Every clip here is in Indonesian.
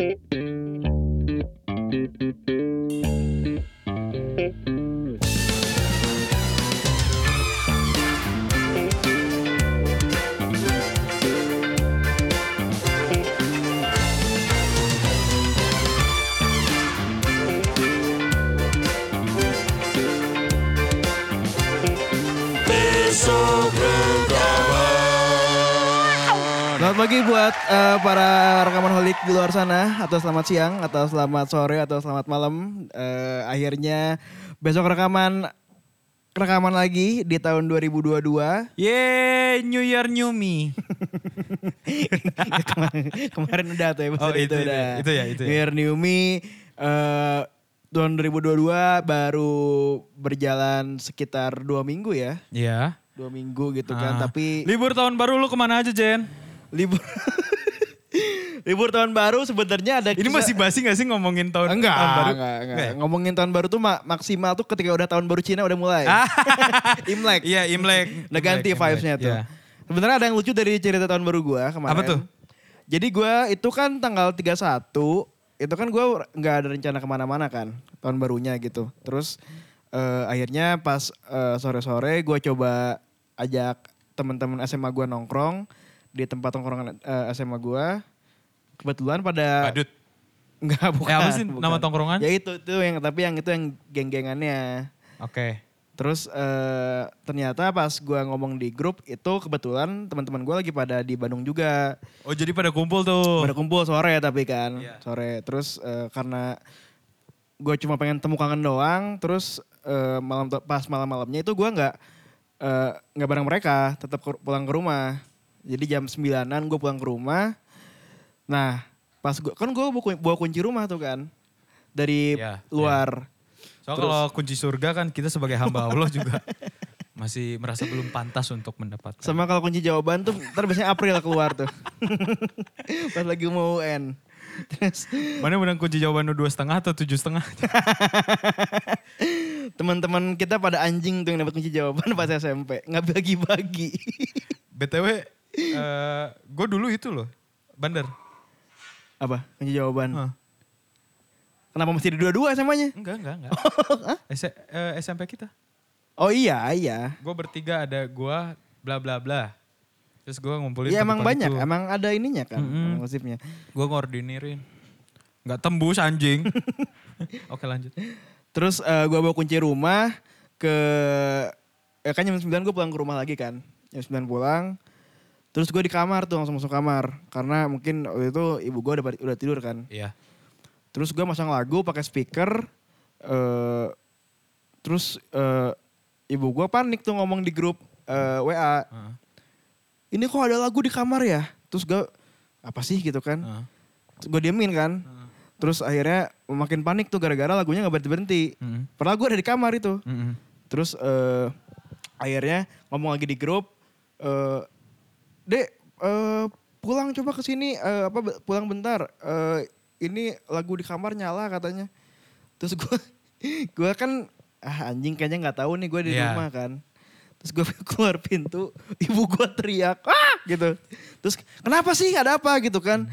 Selamat pagi buat eh, para rekaman holik di luar sana atau selamat siang atau selamat sore atau selamat malam. Eh, akhirnya besok rekaman rekaman lagi di tahun 2022. Yeay, New Year New Me. kemarin, kemarin udah tuh ya, Oh, itu, itu, udah. itu ya, itu ya. New Year New Me. eh, tahun 2022 baru berjalan sekitar dua minggu ya. Iya. Dua minggu gitu kan. Ah. Tapi libur tahun baru lu ke mana aja, Jen? Libur libur tahun baru sebenarnya ada Ini kisah- masih basi gak sih ngomongin tahun, Enggak, tahun baru? enggak, enggak. ya? Ngomongin tahun baru tuh ma- maksimal tuh ketika udah tahun baru Cina udah mulai. Ah. Imlek. Iya, Imlek. Udah ganti vibes-nya tuh. Iya. Sebenarnya ada yang lucu dari cerita tahun baru gua kemarin. Apa tuh? Jadi gua itu kan tanggal 31, itu kan gua nggak ada rencana ke mana-mana kan tahun barunya gitu. Terus eh, akhirnya pas eh, sore-sore gua coba ajak teman-teman SMA gua nongkrong di tempat nongkrongan eh, SMA gua. Kebetulan pada Badut. Enggak, bukan. Eh, apa sih bukan. nama tongkrongan? Ya itu, itu yang tapi yang itu yang geng-gengannya. Oke. Terus eh, ternyata pas gua ngomong di grup itu kebetulan teman-teman gua lagi pada di Bandung juga. Oh jadi pada kumpul tuh. Pada kumpul sore tapi kan, Iya. sore. Terus eh, karena gue cuma pengen temu kangen doang, terus eh, malam pas malam-malamnya itu gua nggak eh, nggak bareng mereka, tetap pulang ke rumah. Jadi jam 9-an gue pulang ke rumah. Nah, pas gua kan gue bawa kunci rumah tuh kan dari Iya, luar. So Terus- kalau kunci surga kan kita sebagai hamba Allah juga masih merasa belum pantas untuk mendapatkan. Sama kalau kunci jawaban tuh ntar biasanya April keluar tuh. Pas lagi mau UN. Terus Mana menang kunci jawaban dua setengah atau tujuh setengah? teman-teman kita pada anjing tuh yang dapat kunci jawaban pas SMP. Nggak bagi-bagi. BTW, eh gue dulu itu loh, bandar. Apa? Kunci jawaban. Hah. Kenapa mesti di dua-dua SMA-nya? Enggak, enggak, enggak. S- eh, SMP kita. Oh iya, iya. Gue bertiga ada gue, bla bla bla. Terus gue ngumpulin Iya emang banyak, tuh. emang ada ininya kan, emang nasibnya. Gue ngordinirin. Nggak tembus anjing. Oke lanjut. Terus eh, gua bawa kunci rumah ke ya kan jam 9 gue pulang ke rumah lagi kan. Jam 9 pulang. Terus gue di kamar tuh langsung masuk kamar karena mungkin waktu itu ibu gue udah udah tidur kan. Iya. Terus gue masang lagu pakai speaker. eh terus eh, ibu gue panik tuh ngomong di grup eh, WA. Heeh. Ini kok ada lagu di kamar ya? Terus gue apa sih gitu kan? Heeh. Gue diemin kan. Heeh. Terus akhirnya makin panik tuh gara-gara lagunya gak berhenti-berhenti. Mm-mm. Padahal gue ada di kamar itu. Mm-mm. Terus eh akhirnya ngomong lagi di grup, eh Dek, eh pulang coba ke sini eh, apa pulang bentar. Eh ini lagu di kamar nyala katanya. Terus gue gue kan ah anjing kayaknya nggak tahu nih gue di Iya. rumah kan. Terus gue keluar pintu, ibu gue teriak, ah gitu. Terus kenapa sih ada apa gitu kan.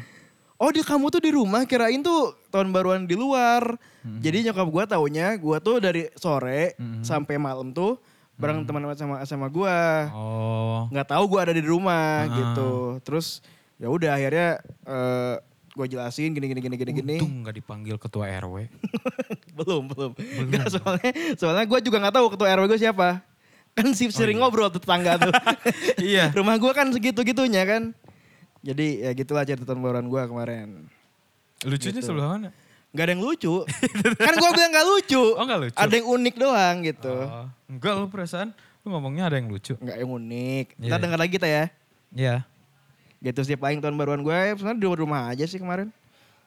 Oh di kamu tuh di rumah kirain tuh tahun baruan di luar. Jadi nyokap gue taunya gue tuh dari sore Mhm. sampai malam tuh bareng teman-teman sama sama gue. Oh. Nggak tahu gue ada di rumah Ah. gitu. Terus ya udah akhirnya eh gue jelasin gini gini gini gini gini. Untung nggak dipanggil ketua RW. belum belum. Nggak, soalnya soalnya gue juga nggak tahu ketua RW gue siapa. Kan sih sering ngobrol tuh tetangga tuh. iya. Rumah gue kan segitu gitunya kan. Jadi ya gitulah cerita baruan gue kemarin. Lucunya Gitu. sebelah mana? Gak ada yang lucu. kan gue bilang gak lucu. Oh nggak lucu. Ada yang unik doang gitu. Oh, enggak lu perasaan lu ngomongnya ada yang lucu. Nggak yang unik. Iya. Ntar denger lagi kita ya. Iya. Gitu sih paling tahun baruan gue sebenarnya di rumah aja sih kemarin.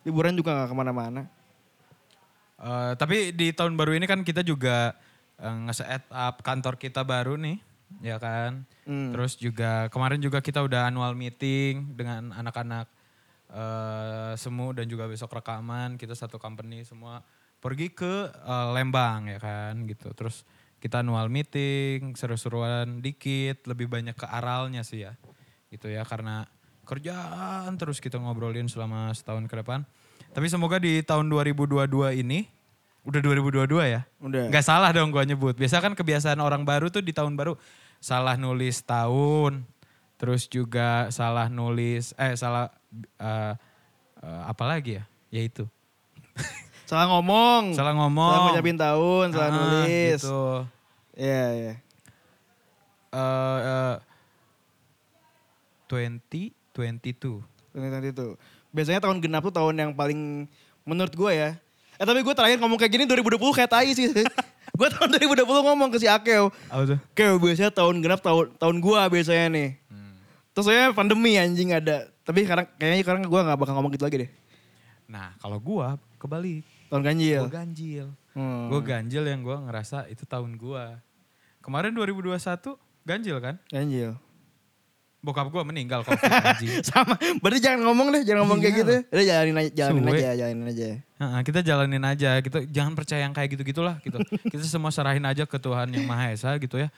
Liburan juga gak ke mana-mana. Eh, tapi di tahun baru ini kan kita juga uh, nge-set up kantor kita baru nih, ya kan. Hmm. Terus juga kemarin juga kita udah annual meeting dengan anak-anak eh semu dan juga besok rekaman kita satu company semua pergi ke eh, Lembang ya kan gitu. Terus kita annual meeting, seru-seruan dikit, lebih banyak ke aralnya sih ya. Gitu ya karena kerjaan terus kita ngobrolin selama setahun ke depan. Tapi semoga di tahun 2022 ini, udah 2022 ya? Udah. Nggak salah dong gua nyebut. Biasa kan kebiasaan orang baru tuh di tahun baru salah nulis tahun, terus juga salah nulis, eh salah eh, eh, apa lagi ya? Ya itu. Salah ngomong. Salah ngomong. Salah ngucapin tahun, salah Ah, nulis. Gitu. Iya, iya. Eh, eh, 2022. Nanti itu. Biasanya tahun genap tuh tahun yang paling menurut gue ya. Eh tapi gue terakhir ngomong kayak gini 2020 kayak tai sih. gue tahun 2020 ngomong ke si Akeo. Apa tuh? Kayak biasanya tahun genap tahun tahun gue biasanya nih. Hmm. Terus saya pandemi anjing ada. Tapi sekarang kayaknya sekarang gue gak bakal ngomong gitu lagi deh. Nah kalau gua kebalik. Tahun ganjil. Gue ganjil. Hmm. Gue ganjil yang gue ngerasa itu tahun gue. Kemarin 2021 ganjil kan? Ganjil. Bokap gue meninggal covid anjing. Sama. Berarti jangan ngomong deh, jangan ngomong kayak Iya. gitu. Udah jalanin aja, jalanin Suwe. aja, jalanin aja. Heeh, kita jalanin aja gitu. Jangan percaya yang kayak gitu-gitulah gitu. kita semua serahin aja ke Tuhan yang Maha Esa gitu ya.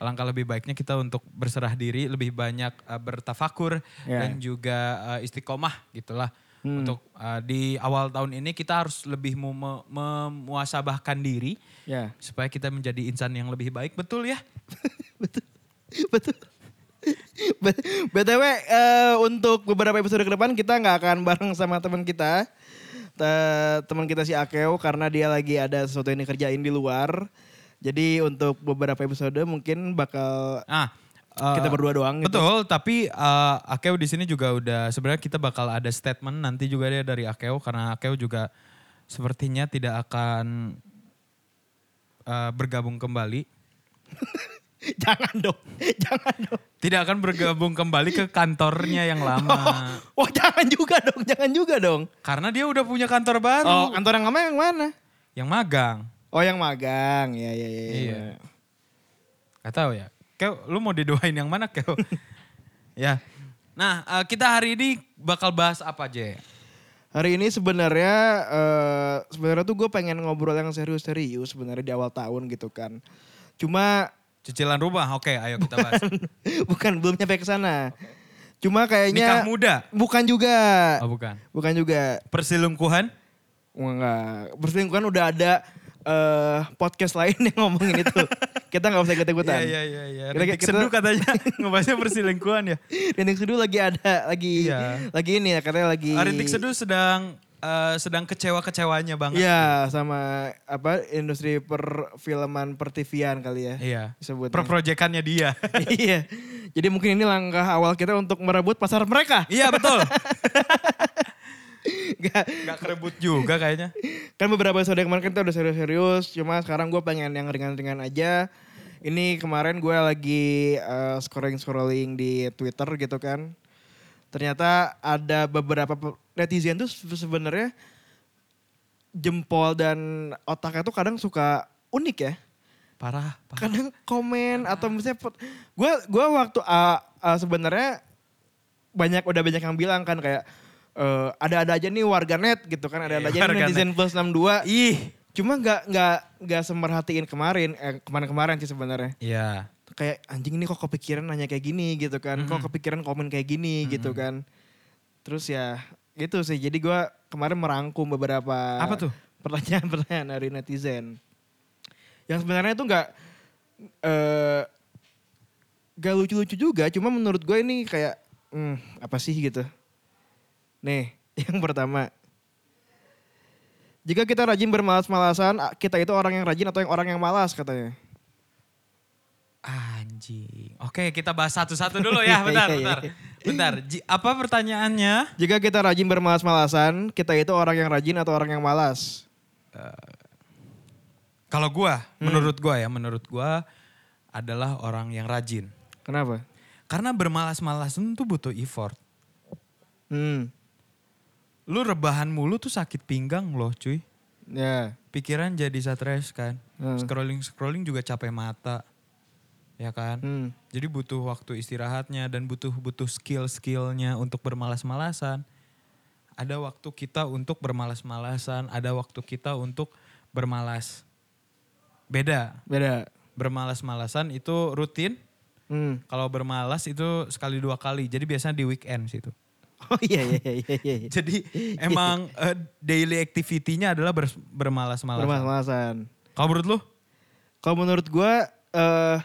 Alangkah lebih baiknya kita untuk berserah diri, lebih banyak uh, bertafakur Ya. dan juga uh, istiqomah gitulah. Hmm. Untuk uh, di awal tahun ini kita harus lebih mu- me- memuasabahkan diri Ya. supaya kita menjadi insan yang lebih baik, betul ya? Betul. B- BTW eh, untuk beberapa episode ke depan kita nggak akan bareng sama teman kita. Te- teman kita si Akeo karena dia lagi ada sesuatu yang dikerjain di luar. Jadi untuk beberapa episode mungkin bakal Ah, uh, kita berdua doang gitu. Betul, tapi uh, Akeo di sini juga udah sebenarnya kita bakal ada statement nanti juga dia dari Akeo karena Akeo juga sepertinya tidak akan uh, bergabung kembali. jangan dong, jangan dong. Tidak akan bergabung kembali ke kantornya yang lama. Wah jangan juga dong, jangan juga dong. Karena dia udah punya kantor baru. Oh kantor yang lama yang mana? Yang magang. Oh yang magang, ya ya ya. ya. Iya. Gak tahu ya. Keo, lu mau didoain yang mana Keo? ya. Nah, uh, kita hari ini bakal bahas apa aja Hari ini sebenarnya eh sebenarnya tuh gue pengen ngobrol yang serius-serius sebenarnya di awal tahun gitu kan. Cuma Cicilan rumah, oke ayo kita bahas. bukan belum nyampe ke sana. Cuma kayaknya Nikah muda? bukan juga. Oh bukan. Bukan juga. Perselingkuhan? Enggak. Perselingkuhan udah ada eh podcast lain yang ngomongin itu. Kita nggak usah ikut-ikutan. Iya, iya, iya. Kita- Rintik kita- Seduh katanya ngebahasnya perselingkuhan ya. Rintik Seduh lagi ada, lagi Iya. lagi ini ya katanya lagi. Ah, Rintik Seduh sedang eh, sedang kecewa-kecewanya banget. Iya, sama apa industri perfilman pertivian kali ya. Iya. Disebutnya. Pro-proyekannya dia. iya. Jadi mungkin ini langkah awal kita untuk merebut pasar mereka. iya betul. Gak, Gak kerebut juga kayaknya. kan beberapa episode kemarin kan kita udah serius-serius. Cuma sekarang gue pengen yang ringan-ringan aja. Ini kemarin gue lagi eh, scrolling-scrolling di Twitter gitu kan. Ternyata ada beberapa netizen tuh se- sebenarnya jempol dan otaknya tuh kadang suka unik ya. Parah, parah. kadang komen atau misalnya gue gua waktu uh, uh, sebenarnya banyak udah banyak yang bilang kan kayak eh, ada-ada aja nih warganet gitu kan ada-ada Iya, aja nih netizen plus 62 Ih. cuma nggak nggak nggak semerhatiin kemarin eh, kemarin-kemarin sih sebenarnya. Iya. kayak anjing ini kok kepikiran nanya kayak gini gitu kan. Kok kepikiran komen kayak gini gitu kan. Terus ya gitu sih. Jadi gua kemarin merangkum beberapa Apa tuh? pertanyaan-pertanyaan dari netizen. Yang sebenarnya itu nggak eh gak lucu-lucu juga. Cuma menurut gue ini kayak hmm, apa sih? gitu nih yang pertama jika kita rajin bermalas-malasan kita itu orang yang rajin atau yang orang yang malas katanya Anjing. Oke, kita bahas satu-satu dulu ya. Bentar, Iya, iya, bentar. Bentar. Ji- apa pertanyaannya? Jika kita rajin bermalas-malasan, kita itu orang yang rajin atau orang yang malas? Kalau gua, menurut gua ya, menurut gua adalah orang yang rajin. Kenapa? Karena bermalas-malasan tuh butuh effort. Hmm, Lu rebahan mulu tuh sakit pinggang loh cuy. ya. Pikiran jadi stres kan. Hmm. Scrolling-scrolling juga capek mata. Ya kan? Hmm. Jadi butuh waktu istirahatnya dan butuh butuh skill-skillnya untuk bermalas-malasan. Ada waktu kita untuk bermalas-malasan, ada waktu kita untuk bermalas. Beda. Beda. Bermalas-malasan itu rutin. Hmm. Kalau bermalas itu sekali dua kali. Jadi biasanya di weekend situ. Oh iya iya iya iya. iya. Jadi emang eh, daily activity-nya adalah ber- bermalas-malasan. Bermalas-malasan. Kalau menurut lu? Kalau menurut gue eh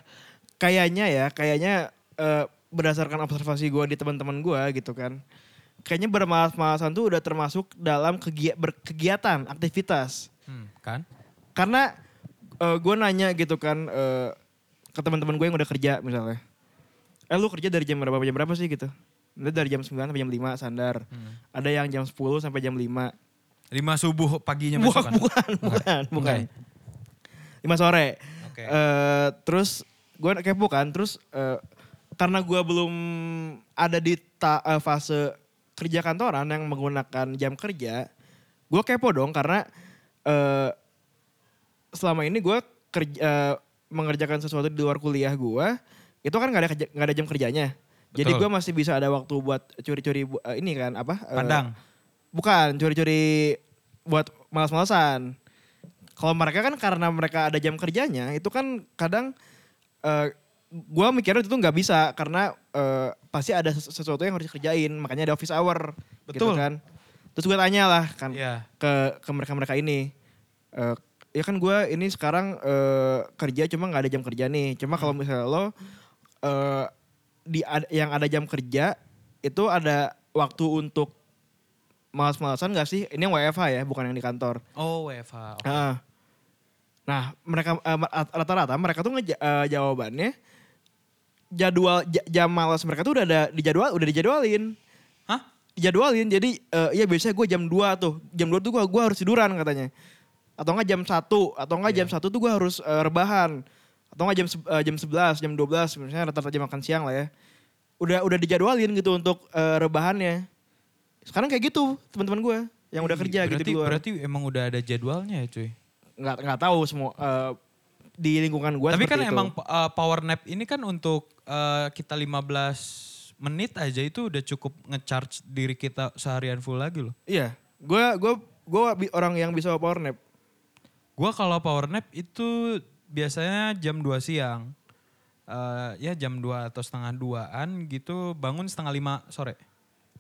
kayaknya ya, kayaknya eh, berdasarkan observasi gue di teman-teman gue gitu kan. Kayaknya bermalas-malasan tuh udah termasuk dalam kegia- berkegiatan, aktivitas. Hmm, kan? Karena gue nanya gitu kan eh, ke teman-teman gue yang udah kerja misalnya. Eh lu kerja dari jam berapa jam berapa sih gitu? Dari jam 9 sampai jam 5 sandar. Hmm. Ada yang jam 10 sampai jam 5. Lima subuh paginya Bukan, besok kan? bukan, bukan, bukan. Enggak 5 sore. Oke. Eh, terus gue kepo kan, terus eh, karena gue belum ada di ta- eh, fase kerja kantoran yang menggunakan jam kerja, gue kepo dong karena eh, selama ini gue kerja eh, mengerjakan sesuatu di luar kuliah gue, itu kan nggak ada nggak ada jam kerjanya. Jadi gue masih bisa ada waktu buat curi-curi eh, ini kan apa? eh, Pandang. Bukan, curi-curi buat malas-malasan. Kalau mereka kan karena mereka ada jam kerjanya, itu kan kadang eh gue mikirnya itu nggak bisa karena eh, pasti ada sesu- sesuatu yang harus dikerjain, makanya ada office hour, gitu Betul. kan. Terus gue tanya lah kan Iya. ke ke mereka mereka ini, Eh, ya kan gue ini sekarang eh, kerja cuma nggak ada jam kerja nih. Cuma kalau misalnya lo eh, di yang ada jam kerja itu ada waktu untuk malas-malasan gak sih? Ini yang WFH ya, bukan yang di kantor. Oh, WFH. Oke. Heeh. Nah, mereka eh, rata-rata mereka tuh ngeja- eh, jawabannya jadwal ja- jam malas mereka tuh udah ada dijadwal udah dijadwalin. Hah? Dijadwalin. Jadi eh, iya biasanya gue jam 2 tuh. Jam 2 tuh gue gua harus tiduran katanya. Atau enggak jam 1, atau enggak jam 1 tuh gue harus eh, rebahan. Atau enggak jam eh, jam 11, jam 12 misalnya rata-rata jam makan siang lah ya. Udah udah dijadwalin gitu untuk eh, rebahannya. Sekarang kayak gitu teman-teman gue yang udah kerja berarti, gitu di luar. Berarti emang udah ada jadwalnya ya cuy. nggak nggak tahu semua eh, di lingkungan gue Tapi kan itu. emang uh, power nap ini kan untuk uh, kita 15 menit aja itu udah cukup ngecharge diri kita seharian full lagi loh. iya gue gue gue orang yang bisa power nap Gua kalau power nap itu biasanya jam 2 siang. Uh, ya jam 2 atau setengah 2an gitu bangun setengah 5 sore.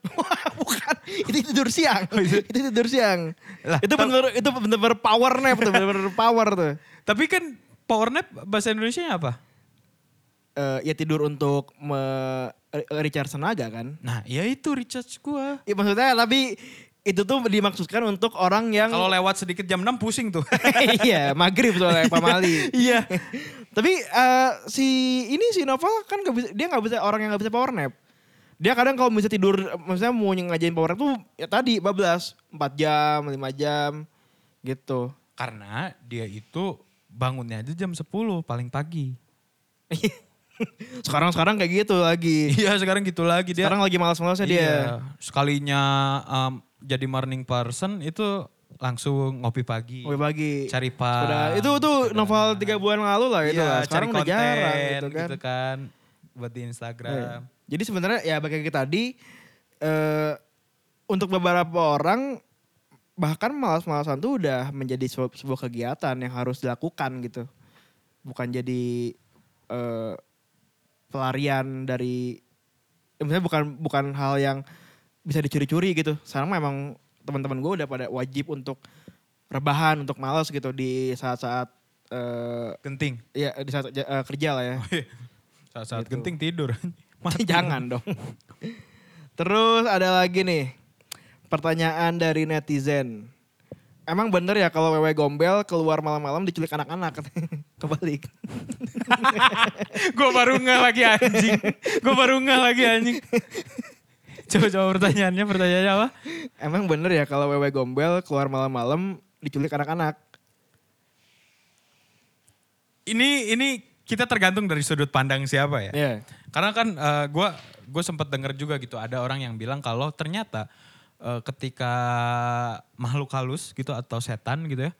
bukan itu tidur siang itu tidur siang Lah, itu bener itu bener-bener power nap tuh bener-bener power tuh Tapi kan power nap bahasa Indonesia apa? Eh, ya tidur untuk me recharge tenaga kan Nah ya itu recharge gua. ya, maksudnya tapi itu tuh dimaksudkan untuk orang yang Kalau lewat sedikit jam 6 pusing tuh. iya maghrib soalnya Pak Mali Iya. Tapi eh, si ini si Novel kan gak bisa, dia nggak bisa orang yang nggak bisa power nap. Dia kadang kalau bisa tidur, maksudnya mau ngajain power nap tuh ya tadi bablas 4 jam, 5 jam gitu. Karena dia itu bangunnya aja jam 10 paling pagi. Sekarang-sekarang kayak gitu lagi. Iya sekarang gitu lagi dia. Sekarang lagi malas-malasnya dia. Iya, sekalinya um, jadi morning person itu langsung ngopi pagi. Ngopi pagi. Cari pas. Udah, itu tuh novel tiga bulan lalu lah itu Iya, lah. Sekarang cari udah konten jarang gitu kan. gitu kan. Buat di Instagram. Iya. Jadi sebenarnya ya bagi kita tadi eh untuk beberapa orang bahkan malas-malasan tuh udah menjadi sebuah, sebuah kegiatan yang harus dilakukan gitu. Bukan jadi eh pelarian dari ya misalnya bukan bukan hal yang bisa dicuri-curi gitu. Sekarang memang teman-teman gue udah pada wajib untuk rebahan, untuk malas gitu di saat-saat eh Genting. ya di saat eh, kerja lah ya. Saat-saat Gitu. genting tidur. Mati. Jangan dong. Terus ada lagi nih. Pertanyaan dari netizen. Emang bener ya kalau wewe gombel keluar malam-malam diculik anak-anak? Kebalik. Gue baru nggak lagi anjing. Gue baru nggak lagi anjing. Coba-coba pertanyaannya, pertanyaannya apa? Emang bener ya kalau wewe gombel keluar malam-malam diculik anak-anak? Ini ini kita tergantung dari sudut pandang siapa ya. Iya. Karena kan gue gue sempat dengar juga gitu ada orang yang bilang kalau ternyata eh, ketika makhluk halus gitu atau setan gitu ya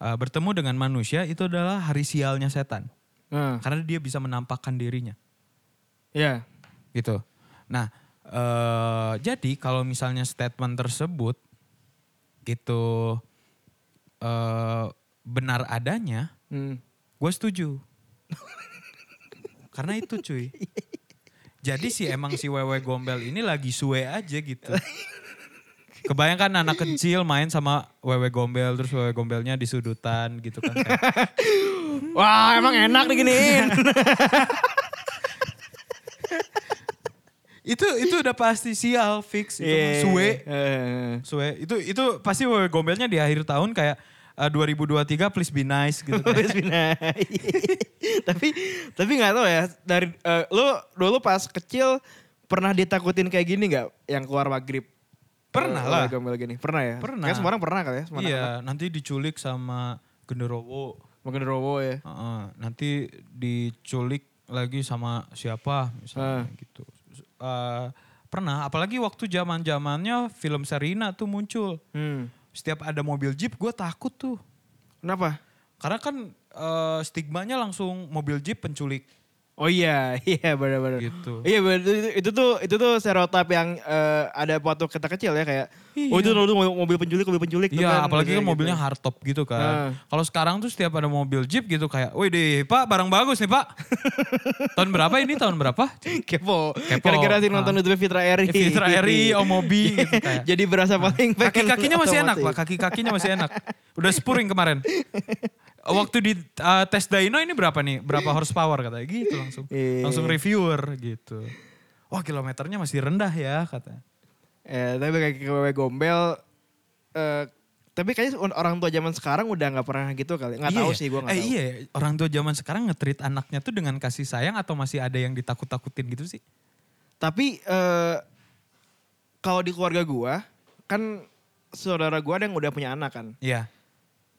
eh, bertemu dengan manusia itu adalah hari sialnya setan Nah, karena dia bisa menampakkan dirinya iya. gitu. Nah eh, jadi kalau misalnya statement tersebut itu eh, benar adanya, Hmm. gue setuju. Karena itu cuy. Jadi sih emang si wewe gombel ini lagi suwe aja gitu. Kebayangkan anak kecil main sama wewe gombel terus wewe gombelnya di sudutan gitu kan. Kayak, Wah emang enak diginiin. itu itu udah pasti sial fix itu Iya. mah, suwe. Eh. Suwe. Itu itu pasti gombelnya di akhir tahun kayak eh, 2023 please be nice gitu kan. Wes Bina. tapi tapi nggak tahu ya dari eh, lu dulu pas kecil pernah ditakutin kayak gini nggak yang keluar maghrib? Pernah Eh, lah. Gombel gini. Pernah ya? Pernah. Kayak semua orang pernah kali ya? Semua Iya, nanti diculik sama genderowo. Mungkin Rowo ya. Heeh, nanti diculik lagi sama siapa misalnya gitu. Eh, pernah, apalagi waktu zaman zamannya film Serina tuh muncul. Hmm. Setiap ada mobil jeep gue takut tuh. Kenapa? Karena kan eh, stigmanya langsung mobil jeep penculik Oh iya, iya benar-benar. gitu. Iya bener, itu, itu tuh itu tuh stereotip yang eh, ada waktu kita kecil ya kayak oh Iya. itu dulu mobil, penculik mobil penculik Iya, apalagi kan biasanya mobilnya gitu. hardtop gitu kan. Nah. Kalau sekarang tuh setiap ada mobil jeep gitu kayak, wih deh pak barang bagus nih pak. tahun berapa ini tahun berapa? kepo. Kepo. Gara-gara sih Ah. nonton YouTube Fitra Eri. Fitra Eri, Omobi gitu kayak. Jadi berasa paling Kaki-kakinya masih enak pak, kaki-kakinya masih enak. Udah spuring kemarin. Waktu di uh, tes dyno ini berapa nih? Berapa horsepower katanya gitu langsung. Iya. Langsung reviewer gitu. Wah kilometernya masih rendah ya kata. Eh, tapi kayak kewe gombel eh tapi kayaknya orang tua zaman sekarang udah nggak pernah gitu kali. Nggak Iya tahu sih gua nggak eh, tahu. Iya, orang tua zaman sekarang nge-treat anaknya tuh dengan kasih sayang atau masih ada yang ditakut-takutin gitu sih? Tapi eh kalau di keluarga gua kan saudara gua ada yang udah punya anak kan. Iya.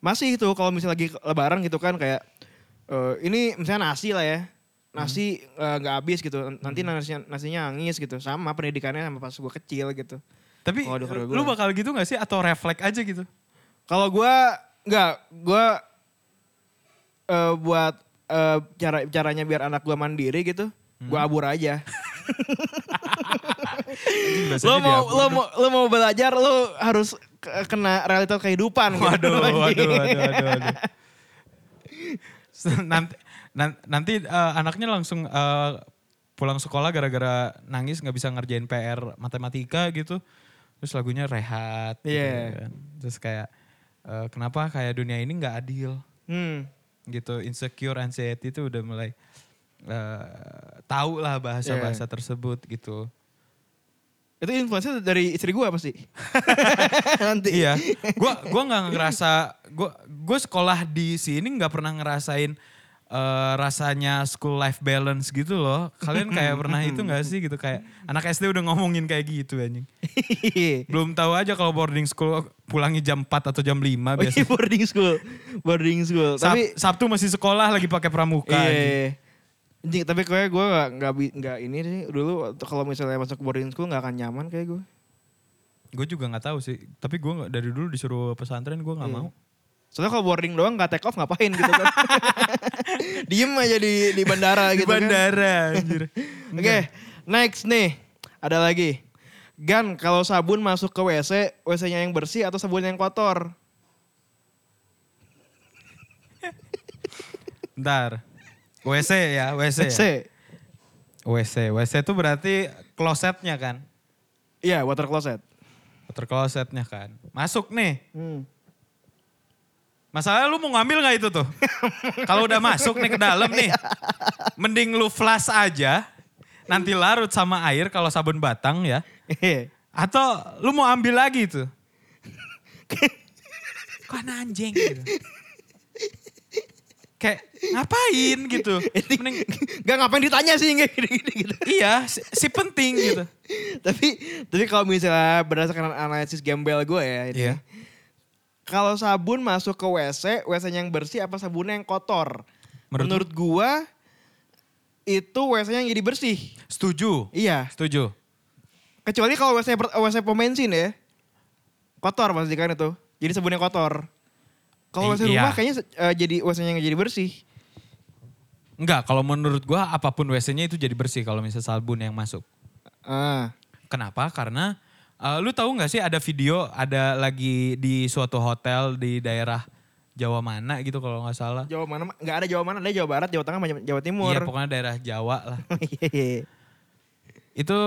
Masih itu kalau misalnya lagi lebaran gitu kan kayak eh, ini misalnya nasi lah ya. Nasi eh, nggak habis gitu. Nanti nasinya, nasinya nangis gitu. Sama pendidikannya sama pas gua kecil gitu. Tapi lu gua. bakal gitu gak sih atau refleks aja gitu? Kalau gua nggak, gua eh, buat eh, cara caranya biar anak gua mandiri gitu, gua abur aja. lo mau lo mau lo mau belajar lo harus kena realitas kehidupan gitu. Waduh, waduh, waduh, waduh, waduh. nanti nan- nanti eh, anaknya langsung eh, pulang sekolah gara-gara nangis nggak bisa ngerjain PR matematika gitu. Terus lagunya rehat. gitu Iya. kan. Terus kayak eh, kenapa kayak dunia ini nggak adil Hmm. gitu. Insecure, anxiety itu udah mulai eh, tahu lah bahasa-bahasa tersebut gitu. Itu influencer dari istri gua pasti. Nanti. iya, gua gua nggak ngerasa gua gua sekolah di sini nggak pernah ngerasain eh, rasanya school life balance gitu loh. Kalian kayak pernah itu nggak sih gitu kayak anak SD udah ngomongin kayak gitu anjing. Belum tahu aja kalau boarding school pulangnya jam 4 atau jam 5 Oh iya biasanya. boarding school. Boarding school. Sab- Tapi Sabtu masih sekolah lagi pakai pramuka. iya. Anjing. Tapi kayak gue gak, nggak bi- nggak ini sih dulu kalau misalnya masuk boarding school gak akan nyaman kayak gue. Gue juga nggak tahu sih. Tapi gue dari dulu disuruh pesantren gue nggak Iya. mau. Soalnya kalau boarding doang gak take off ngapain gitu kan. Diem aja di, di bandara Di gitu kan. bandara anjir. Oke, next nih. Ada lagi. Gan, kalau sabun masuk ke WC, WC-nya yang bersih atau sabun yang kotor? Ntar. WC ya, WC. WC. ya? WC. WC itu berarti klosetnya kan? Iya, water closet. Water klosetnya kan. Masuk nih. Hmm. Masalahnya lu mau ngambil nggak itu tuh? Kalau udah masuk nih ke dalam nih. Mending lu flash aja. Nanti larut sama air kalau sabun batang ya. Atau lu mau ambil lagi tuh. Kok anak anjing gitu. Kayak ngapain gitu. Mending Gak ngapain ditanya sih kayak gini-gini gitu. iya si, si penting gitu. tapi tapi kalau misalnya berdasarkan analisis gembel gue ya ini. Iya. Kalau sabun masuk ke WC, WC-nya yang bersih apa sabunnya yang kotor? Menurut Menurut, gua itu WC-nya yang jadi bersih. Setuju. Iya. Setuju. Kecuali kalau WC WC pom bensin ya. Kotor pasti kan itu. Jadi sabunnya kotor. Kalau WC iya. rumah kayaknya eh, jadi WC-nya yang jadi bersih. Enggak, kalau menurut gua apa pun WC-nya itu jadi bersih kalau misalnya sabun yang masuk. Ah. Kenapa? Karena eh, lu tahu nggak sih ada video ada lagi di suatu hotel di daerah Jawa mana gitu kalau nggak salah. Jawa mana? Nggak ada Jawa mana, ada Jawa Barat, Jawa Tengah, Jawa Timur. Iya pokoknya daerah Jawa lah. Iya. itu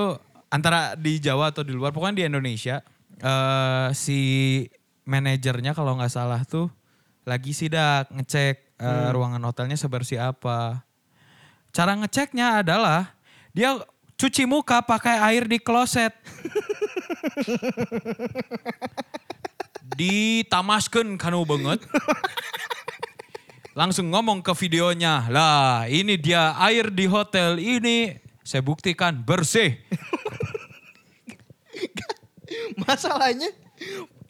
antara di Jawa atau di luar, pokoknya di Indonesia, eh si manajernya kalau nggak salah tuh lagi sidak ngecek eh, ruangan hotelnya sebersih apa. Cara ngeceknya adalah dia cuci muka pakai air di kloset. Ditamaskan kanu banget. Langsung ngomong ke videonya, lah ini dia air di hotel ini saya buktikan bersih. Masalahnya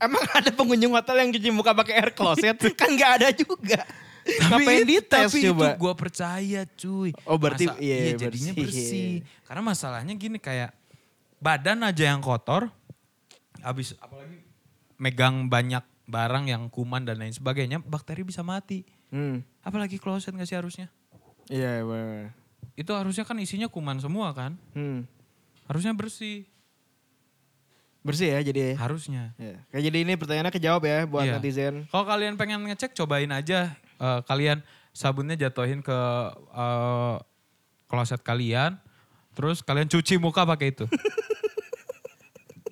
emang ada pengunjung hotel yang cuci muka pakai air closet? kan nggak ada juga. Ngapain dites tapi coba? itu gue percaya cuy. Oh, berarti- Masa- iya, jadinya bersih. bersih. Karena masalahnya gini kayak badan aja yang kotor, habis apalagi megang banyak barang yang kuman dan lain sebagainya, bakteri bisa mati. Hmm. Apalagi kloset gak sih harusnya? Iya, bener. Itu harusnya kan isinya kuman semua kan? Hmm. Harusnya bersih. Bersih ya jadi. Harusnya. Ya. Kayak jadi ini pertanyaannya kejawab ya buat Iya. netizen. Kalau kalian pengen ngecek, cobain aja. Eh, kalian sabunnya jatuhin ke eh, kloset kalian, terus kalian cuci muka pakai itu.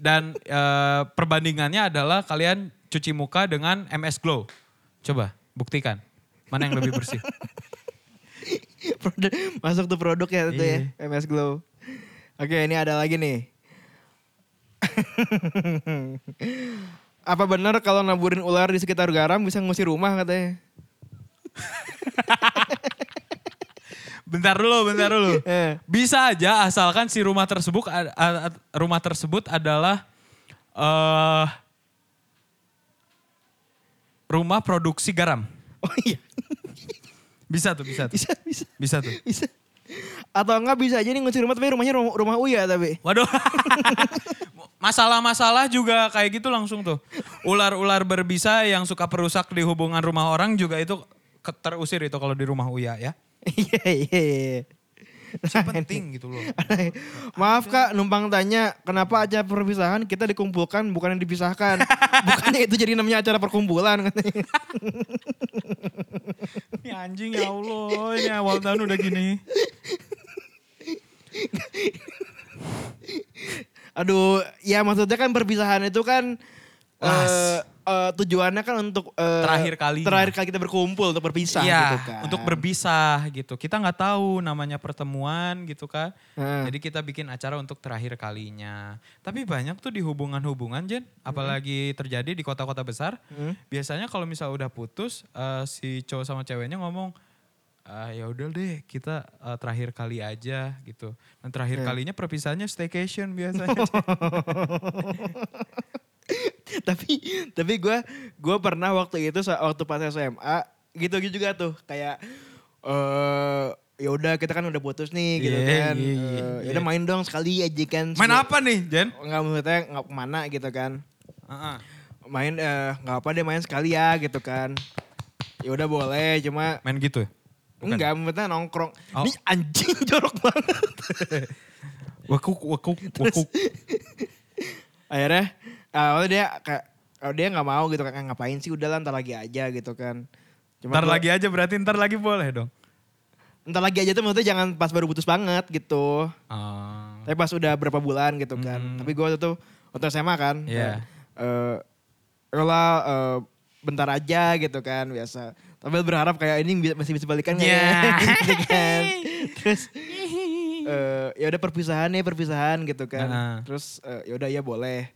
Dan eh, perbandingannya adalah kalian cuci muka dengan MS Glow. Coba buktikan mana yang lebih bersih. Masuk tuh produk ya itu ya, MS Glow. Oke, ini ada lagi nih. Apa benar kalau naburin ular di sekitar garam bisa ngusir rumah katanya? Bentar dulu, bentar dulu. Eh. Bisa aja asalkan si rumah tersebut rumah tersebut adalah eh rumah produksi garam. Oh iya, Bisa tuh, bisa tuh. bisa, bisa, Bisa tuh. bisa. Atau enggak bisa aja nih ngusir rumah tapi rumahnya rumah, rumah Uya tapi. Waduh. Masalah-masalah juga kayak gitu langsung tuh. Ular-ular berbisa yang suka perusak di hubungan rumah orang juga itu terusir itu kalau di rumah Uya ya. Iya, iya, iya. Penting gitu loh. Maaf kak, numpang tanya, kenapa acara perpisahan kita dikumpulkan bukan yang dipisahkan? Bukannya itu jadi namanya acara perkumpulan katanya. Ini anjing ya Allah, ini awal tahun udah gini. Aduh, ya maksudnya kan perpisahan itu kan Eh, eh, tujuannya kan untuk eh, Terakhir kalinya. Terakhir kali kita berkumpul untuk berpisah Iya, gitu kan. untuk berpisah gitu. Kita nggak tahu namanya pertemuan gitu kan. Heeh. Jadi kita bikin acara untuk terakhir kalinya. Tapi banyak tuh di hubungan-hubungan Jen, apalagi terjadi di kota-kota besar. Hmm. Biasanya kalau misal udah putus, eh, si cowok sama ceweknya ngomong, ah ya udah deh kita eh, terakhir kali aja gitu. Dan terakhir Iya. kalinya perpisahannya staycation biasanya. tapi tapi gue gue pernah waktu itu waktu pas SMA gitu gitu juga tuh kayak eh ya udah kita kan udah putus nih gitu Iya, kan. iya, Eh, iya, ya udah iya. main dong sekali aja kan. Main apa nih Jen? Nggak maksudnya nggak ke mana gitu kan. Heeh. Main eh, nggak apa deh main sekali ya gitu kan. Ya udah boleh cuma Main gitu ya? Bukan. enggak maksudnya nongkrong. Oh. Ini anjing jorok banget. Wakuk, wakuk, wakuk. akhirnya ah, waktu dia kayak oh, dia nggak mau gitu kan ngapain sih udah lah ntar lagi aja gitu kan Cuma Ntar gua- lagi aja berarti ntar lagi boleh dong. ntar lagi aja tuh maksudnya jangan pas baru putus banget gitu Ah. tapi pas udah berapa bulan gitu kan Hmm. tapi gue itu waktu SMA kan Iya. eh uh, lah eh, bentar aja gitu kan biasa tapi berharap kayak ini masih bisa balikan nggak Ya. ya gitu kan terus eh ya udah perpisahan nih perpisahan gitu kan Heeh. terus eh, ya udah ya boleh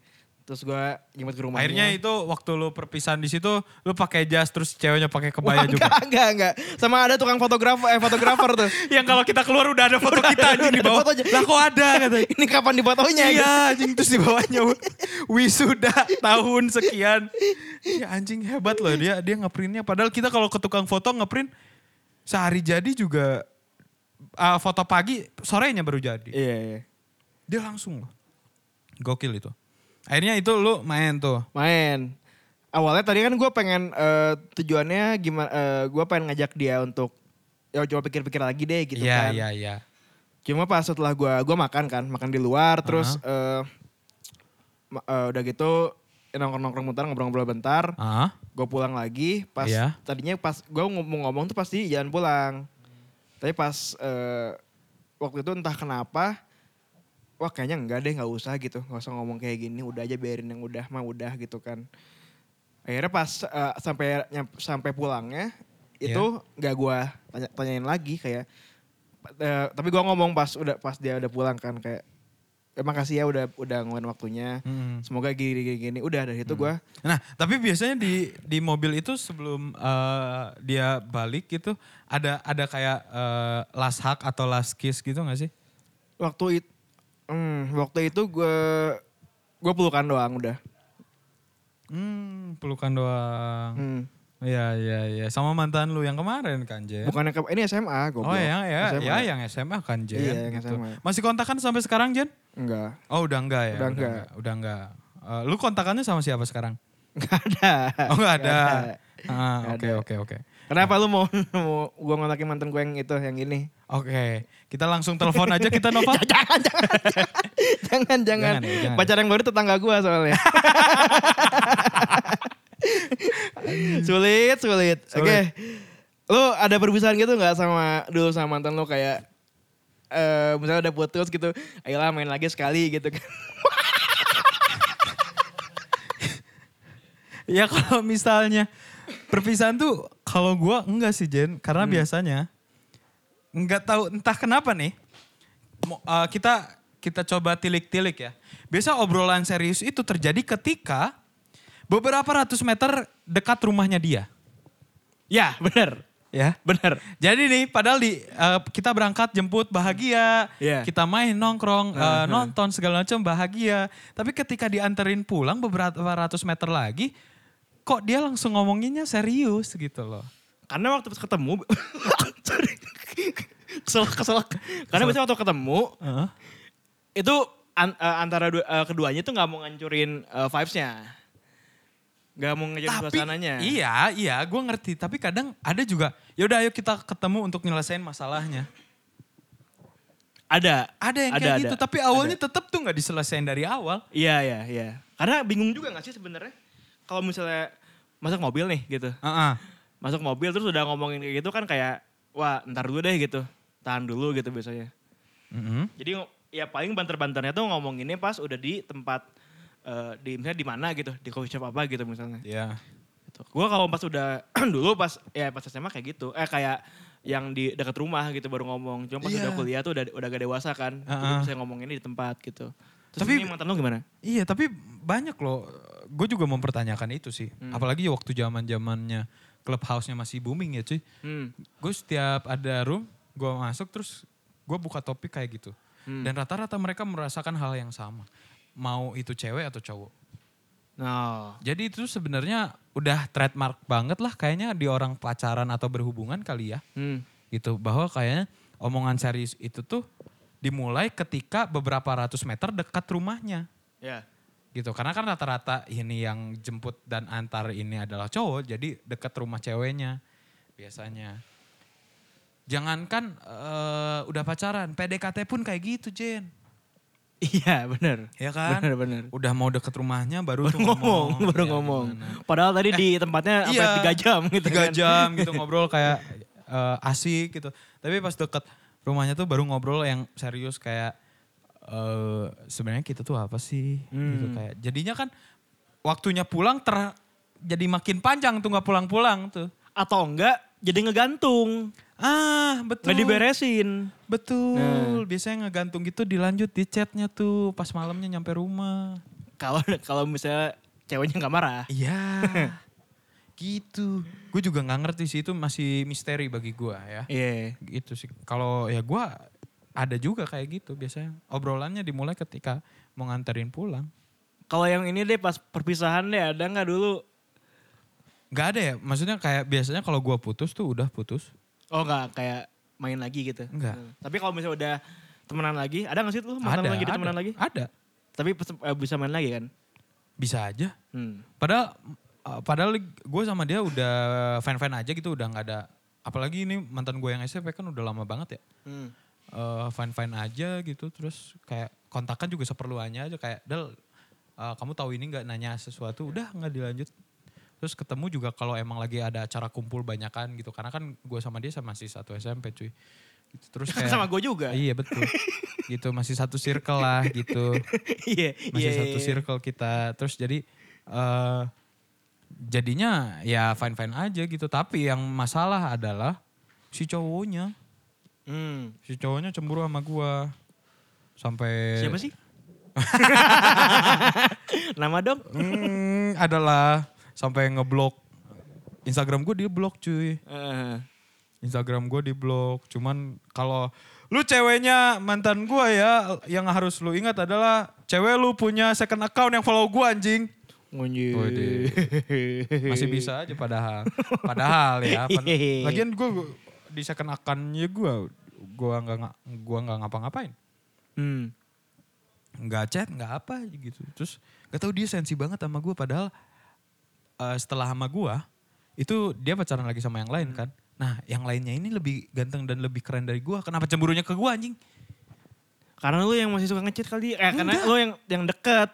terus gue jemput ke rumahnya Akhirnya itu waktu lu perpisahan di situ lu pakai jas terus ceweknya pakai Wah, kebaya juga. enggak, enggak, enggak. Sama ada tukang fotografer, eh fotografer tuh. Yang kalau kita keluar udah ada foto kita anjing di bawah. Lah kok ada katanya. Ini kapan difotonya? gitu. Iya anjing terus di bawahnya wisuda tahun sekian. Ya anjing hebat loh dia dia ngeprintnya. Padahal kita kalau ke tukang foto ngeprint sehari jadi juga ah, foto pagi sorenya baru jadi. Iya, iya. Dia langsung loh. Gokil itu. Akhirnya itu lu main tuh. Main. Awalnya tadi kan gue pengen eh, tujuannya gimana? eh, gue pengen ngajak dia untuk ya coba pikir-pikir lagi deh gitu Iya kan. iya iya. Cuma pas setelah gue gua makan kan, makan di luar, terus eh, ma- eh, udah gitu nongkrong-nongkrong bentar, ngobrol-ngobrol bentar. Ah. Gue pulang lagi, pas Iya. tadinya pas gue ngomong-ngomong tuh pasti jalan pulang. Tapi pas eh, waktu itu entah kenapa wah kayaknya enggak deh nggak usah gitu. Nggak usah ngomong kayak gini udah aja biarin yang udah mah udah gitu kan. Akhirnya pas eh, sampai sampai pulangnya itu nggak gua tanya, tanyain lagi kayak eh, tapi gua ngomong pas udah pas dia udah pulang kan kayak emang kasih ya udah udah ngeluarin waktunya. Mm. semoga gini gini gini. Udah dari itu gua Nah, tapi biasanya di di mobil itu sebelum eh, dia balik gitu ada ada kayak eh, last hug atau last kiss gitu gak sih? waktu itu waktu itu gua gua pelukan doang udah Hmm, pelukan doang. Hmm. Iya, iya, iya. Sama mantan lu yang kemarin kan, Jen? bukannya ke, ini SMA goblok Oh ya, ya, SMA. ya yang SMA kan, Jen. Iya, yang gitu. SMA. Masih kontakan sampai sekarang, Jen? enggak Oh, udah enggak ya? Udah enggak. Udah enggak. Eh, lu kontakannya sama siapa sekarang? enggak ada Oh, enggak ada. Ah, Oke, oke, oke. Kenapa lu mau mau gua ngontakin mantan gue yang itu yang ini? Oke, kita langsung telepon aja kita Nova. jangan, jangan, jangan, jangan. Jangan jangan. Pacar yang baru tetangga gua soalnya. sulit, sulit. Oke. Sulit. Lu ada perpisahan gitu nggak sama dulu sama mantan lu kayak eh misalnya udah putus gitu, ayolah main lagi sekali gitu kan. Ya kalau misalnya perpisahan tuh kalau gua enggak sih Jen, karena biasanya enggak tahu entah kenapa nih. eh, kita kita coba tilik-tilik ya. Biasa obrolan serius itu terjadi ketika beberapa ratus meter dekat rumahnya dia. ya, bener. Ya. Bener. Jadi nih, padahal di eh, kita berangkat jemput bahagia, Iya. kita main nongkrong, eh, Uh-huh. nonton segala macam bahagia. Tapi ketika dianterin pulang beberapa ratus meter lagi, kok dia langsung ngomonginnya serius gitu loh. Karena waktu ketemu, sorry. Kesel, kesel. Karena biasanya waktu ketemu, Heeh. itu an- eh, antara dua- eh, keduanya tuh nggak mau ngancurin eh, vibes-nya. Nggak mau Tapi suasananya. iya, iya, gue ngerti. Tapi kadang ada juga, yaudah ayo kita ketemu untuk nyelesain masalahnya. Ada. Ada yang Ada, kayak ada. gitu, tapi awalnya tetap tuh nggak diselesain dari awal. Iya, iya, iya. Karena bingung juga gak sih sebenarnya? Kalau misalnya masuk mobil nih gitu. Heeh. Masuk mobil terus udah ngomongin kayak gitu kan kayak, wah ntar dulu deh gitu. Tahan dulu gitu biasanya. Mhm. Jadi ya paling banter-banternya tuh ngomonginnya pas udah di tempat, eh, di misalnya di mana gitu. Di coffee shop apa gitu misalnya. Iya. gitu. Gue kalau pas udah dulu pas ya pas SMA kayak gitu, eh kayak yang di dekat rumah gitu baru ngomong. Cuma pas Iya. udah kuliah tuh udah udah gak dewasa kan, Uh-uh. bisa ngomonginnya di tempat gitu. Terus Tapi- ini mantan lu gimana? Iya tapi banyak loh, gue juga mempertanyakan itu sih. Hmm. Apalagi waktu zaman zamannya clubhouse-nya masih booming ya cuy. Hmm. Gue setiap ada room, gue masuk terus gue buka topik kayak gitu. Hmm. Dan rata-rata mereka merasakan hal yang sama. Mau itu cewek atau cowok. Nah, Jadi itu sebenarnya udah trademark banget lah kayaknya di orang pacaran atau berhubungan kali ya. hmm. Gitu bahwa kayaknya omongan serius itu tuh dimulai ketika beberapa ratus meter dekat rumahnya ya. Gitu karena kan rata-rata ini yang jemput dan antar ini adalah cowok jadi dekat rumah ceweknya biasanya jangankan eh, udah pacaran PDKT pun kayak gitu Jen Iya bener. ya kan Bener bener. udah mau deket rumahnya baru, Baru tuh ngomong, baru Ya, ngomong. gimana. Padahal tadi di tempatnya Iya, sampai tiga jam gitu tiga kan. jam gitu ngobrol kayak eh, asik gitu tapi pas deket rumahnya tuh baru ngobrol yang serius kayak eh sebenarnya kita tuh apa sih gitu Hmm. kayak jadinya kan waktunya pulang ter jadi makin panjang tuh nggak pulang-pulang tuh Atau enggak jadi ngegantung. ah betul Nggak diberesin. betul biasanya ngegantung gitu dilanjut di chatnya tuh pas malamnya nyampe rumah Kalau kalau misalnya ceweknya nggak marah. iya gitu gue juga nggak ngerti sih itu masih misteri bagi gue ya Iya. gitu sih. Kalau ya gua ada juga kayak gitu biasanya. Obrolannya dimulai ketika mau nganterin pulang. Kalau yang ini deh pas perpisahan deh ada nggak dulu? Gak ada ya, maksudnya kayak biasanya kalau gua putus tuh udah putus. Oh nggak kayak main lagi gitu? Enggak. Hmm. Tapi kalau misalnya udah temenan lagi, ada nggak sih lu mantan ada, jadi ada, temenan lagi? Ada, Tapi eh, bisa main lagi kan? bisa aja. Hmm. Padahal uh, padahal gue sama dia udah fan-fan aja gitu, udah nggak ada. Apalagi ini mantan gue yang SMP kan udah lama banget ya. Hmm. Eh, fine-fine aja gitu, terus kayak kontakan juga seperluannya aja kayak Del, uh, kamu tahu ini nggak nanya sesuatu, udah nggak dilanjut. Terus ketemu juga kalau emang lagi ada acara kumpul banyakan gitu, karena kan gue sama dia sama masih satu SMP cuy. Gitu. Terus kayak Sama gue juga. Iya betul. gitu masih satu circle lah gitu. Iya, Masih iya, satu iya. circle kita. Terus jadi eh jadinya ya fine fine aja gitu. Tapi yang masalah adalah si cowoknya. Hmm. Si cowoknya cemburu sama gua. Sampai Siapa sih? Nama dong? Hmm, adalah sampai ngeblok Instagram gue dia blok cuy. Eh, Instagram gue di blok. Cuman kalau lu ceweknya mantan gue ya, yang harus lu ingat adalah cewek lu punya second account yang follow gue anjing. Masih bisa aja padahal. Padahal ya. pad- Lagian gue di second accountnya gue, gue nggak gua nggak ngapa-ngapain. Hmm. nggak chat nggak apa gitu terus gak tahu dia sensi banget sama gue padahal eh, setelah sama gue itu dia pacaran lagi sama yang lain kan nah yang lainnya ini lebih ganteng dan lebih keren dari gue kenapa cemburunya ke gue anjing Karena lu yang masih suka ngechat kali. Eh, karena lu yang yang deket.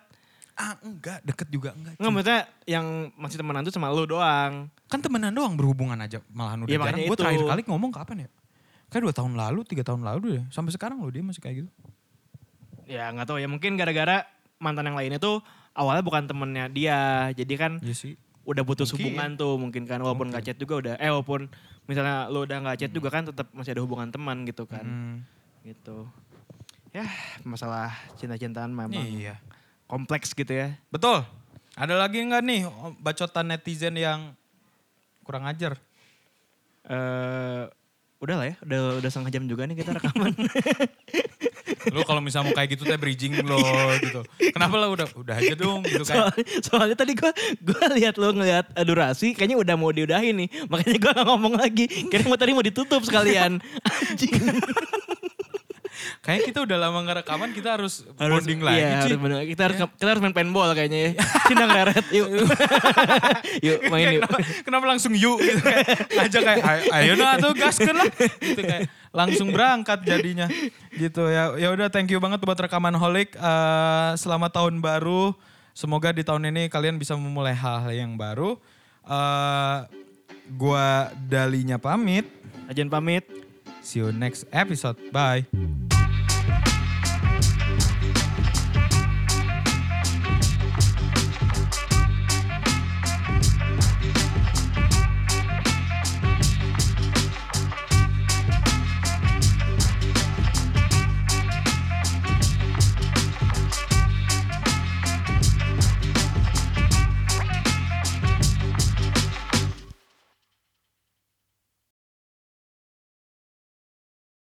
Ah enggak deket juga enggak Enggak maksudnya yang masih temenan tuh sama lu doang. kan temenan doang berhubungan aja malahan udah Iya, jarang. Gue itu. terakhir kali ngomong kapan ya? Kayak dua tahun lalu tiga tahun lalu deh. Sampai sekarang loh dia masih kayak gitu. Ya nggak tahu ya mungkin gara-gara mantan yang lainnya tuh awalnya bukan temennya dia. Jadi kan iya sih. udah putus Mungkin. hubungan tuh mungkin kan. Walaupun nggak chat juga udah eh walaupun misalnya lu udah nggak chat juga kan tetap masih ada hubungan teman gitu kan. Hmm, gitu. Ya masalah cinta-cintaan memang iya kompleks gitu ya. Betul. Ada lagi nggak nih oh, bacotan netizen yang kurang ajar? Eh udah lah ya udah udah setengah jam juga nih kita rekaman. Lu kalau misalnya mau kayak gitu teh bridging lo gitu. Kenapa lah udah udah aja dong gitu kan. soalnya, soalnya tadi gua gua lihat lu ngelihat durasi kayaknya udah mau diudahin nih. Makanya gua nggak ngomong lagi. Kira mau tadi mau ditutup sekalian. anjing Kayak kita udah lama nggak rekaman kita harus, harus bonding lagi iya, harus bener. kita harus kita harus main paintball kayaknya ya. Cindang reret yuk. Yuk main yuk. kenapa, kenapa langsung yuk gitu kayak ngajak kayak ayo, nah tuh gaskeun lah. Gitu kayak langsung berangkat jadinya. Gitu ya ya udah thank you banget buat rekaman holik. Eh, selamat tahun baru. Semoga di tahun ini kalian bisa memulai hal-hal yang baru. Eh, gua Dalinya pamit. Ajan pamit. See you next episode. Bye